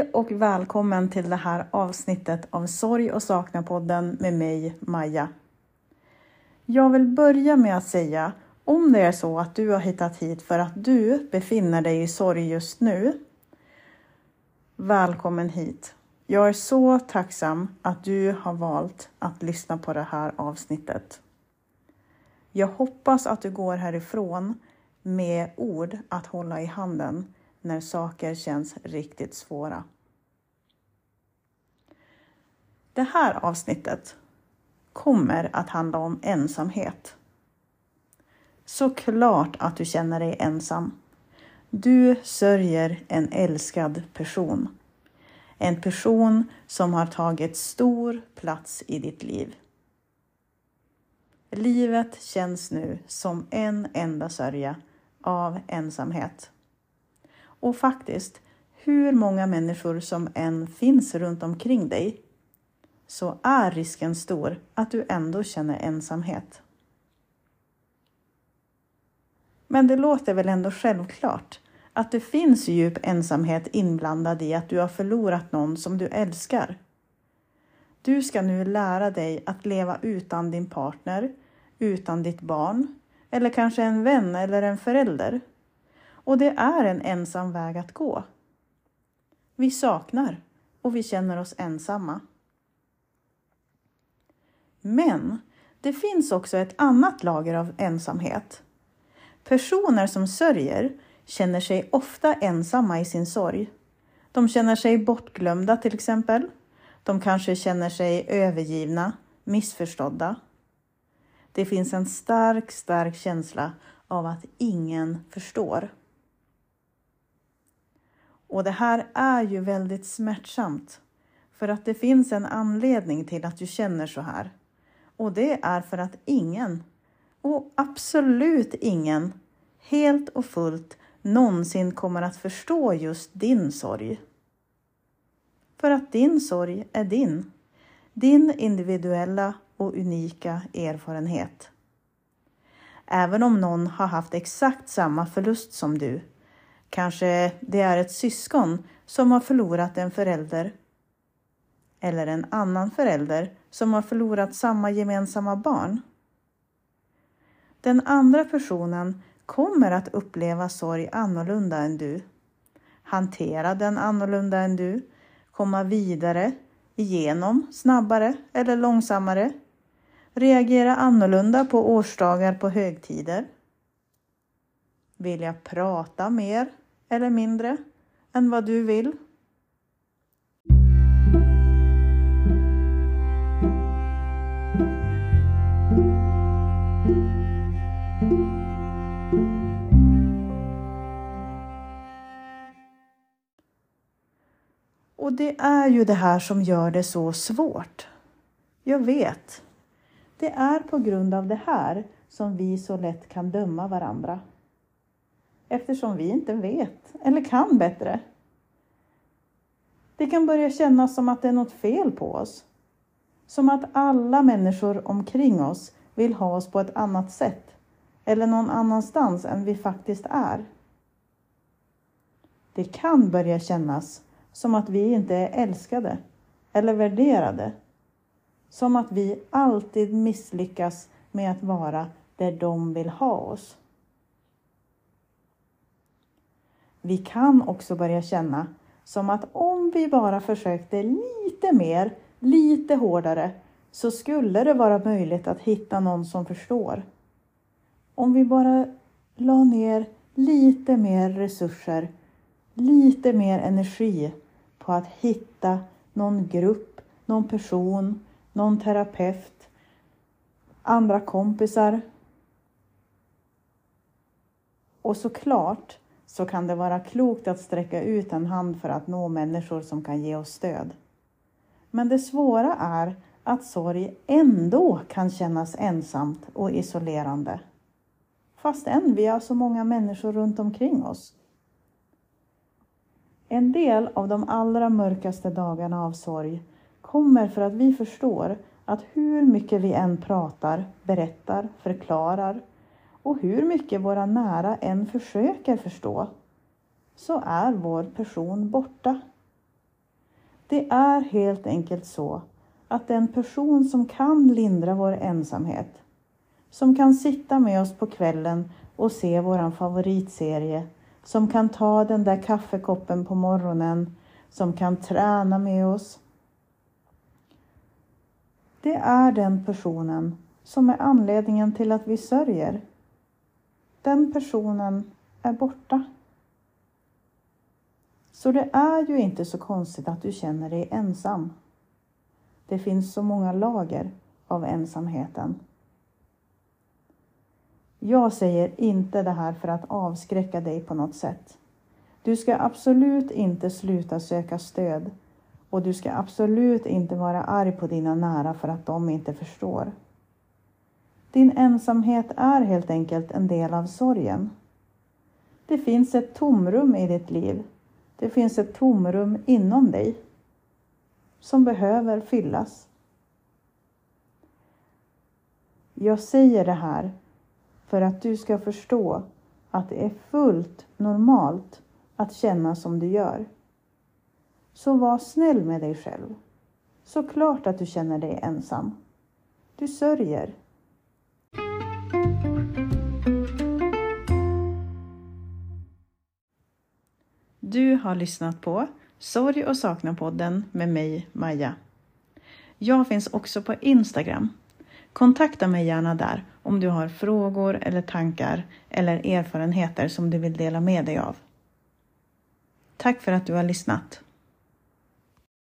Hej och välkommen till det här avsnittet av Sorg och sakna-podden med mig, Maja. Jag vill börja med att säga, om det är så att du har hittat hit för att du befinner dig i sorg just nu, välkommen hit. Jag är så tacksam att du har valt att lyssna på det här avsnittet. Jag hoppas att du går härifrån med ord att hålla i handen när saker känns riktigt svåra. Det här avsnittet kommer att handla om ensamhet. Såklart att du känner dig ensam. Du sörjer en älskad person. En person som har tagit stor plats i ditt liv. Livet känns nu som en enda sörja av ensamhet. Och faktiskt, hur många människor som än finns runt omkring dig så är risken stor att du ändå känner ensamhet. Men det låter väl ändå självklart att det finns djup ensamhet inblandad i att du har förlorat någon som du älskar. Du ska nu lära dig att leva utan din partner, utan ditt barn eller kanske en vän eller en förälder. Och det är en ensam väg att gå. Vi saknar och vi känner oss ensamma. Men det finns också ett annat lager av ensamhet. Personer som sörjer känner sig ofta ensamma i sin sorg. De känner sig bortglömda till exempel. De kanske känner sig övergivna, missförstådda. Det finns en stark, stark känsla av att ingen förstår. Och det här är ju väldigt smärtsamt. För att det finns en anledning till att du känner så här. Och det är för att ingen, och absolut ingen, helt och fullt någonsin kommer att förstå just din sorg. För att din sorg är din. Din individuella och unika erfarenhet. Även om någon har haft exakt samma förlust som du Kanske det är ett syskon som har förlorat en förälder. Eller en annan förälder som har förlorat samma gemensamma barn. Den andra personen kommer att uppleva sorg annorlunda än du. Hantera den annorlunda än du. Komma vidare, igenom, snabbare eller långsammare. Reagera annorlunda på årsdagar på högtider. Vilja prata mer eller mindre än vad du vill. Och det är ju det här som gör det så svårt. Jag vet. Det är på grund av det här som vi så lätt kan döma varandra eftersom vi inte vet eller kan bättre. Det kan börja kännas som att det är något fel på oss. Som att alla människor omkring oss vill ha oss på ett annat sätt eller någon annanstans än vi faktiskt är. Det kan börja kännas som att vi inte är älskade eller värderade. Som att vi alltid misslyckas med att vara där de vill ha oss. Vi kan också börja känna som att om vi bara försökte lite mer, lite hårdare, så skulle det vara möjligt att hitta någon som förstår. Om vi bara la ner lite mer resurser, lite mer energi på att hitta någon grupp, någon person, någon terapeut, andra kompisar. Och såklart så kan det vara klokt att sträcka ut en hand för att nå människor som kan ge oss stöd. Men det svåra är att sorg ändå kan kännas ensamt och isolerande. Fastän vi har så många människor runt omkring oss. En del av de allra mörkaste dagarna av sorg kommer för att vi förstår att hur mycket vi än pratar, berättar, förklarar och hur mycket våra nära än försöker förstå, så är vår person borta. Det är helt enkelt så att den person som kan lindra vår ensamhet, som kan sitta med oss på kvällen och se våran favoritserie, som kan ta den där kaffekoppen på morgonen, som kan träna med oss. Det är den personen som är anledningen till att vi sörjer. Den personen är borta. Så det är ju inte så konstigt att du känner dig ensam. Det finns så många lager av ensamheten. Jag säger inte det här för att avskräcka dig på något sätt. Du ska absolut inte sluta söka stöd och du ska absolut inte vara arg på dina nära för att de inte förstår. Din ensamhet är helt enkelt en del av sorgen. Det finns ett tomrum i ditt liv. Det finns ett tomrum inom dig som behöver fyllas. Jag säger det här för att du ska förstå att det är fullt normalt att känna som du gör. Så var snäll med dig själv. Såklart att du känner dig ensam. Du sörjer. Du har lyssnat på Sorg och sakna-podden med mig, Maja. Jag finns också på Instagram. Kontakta mig gärna där om du har frågor eller tankar eller erfarenheter som du vill dela med dig av. Tack för att du har lyssnat.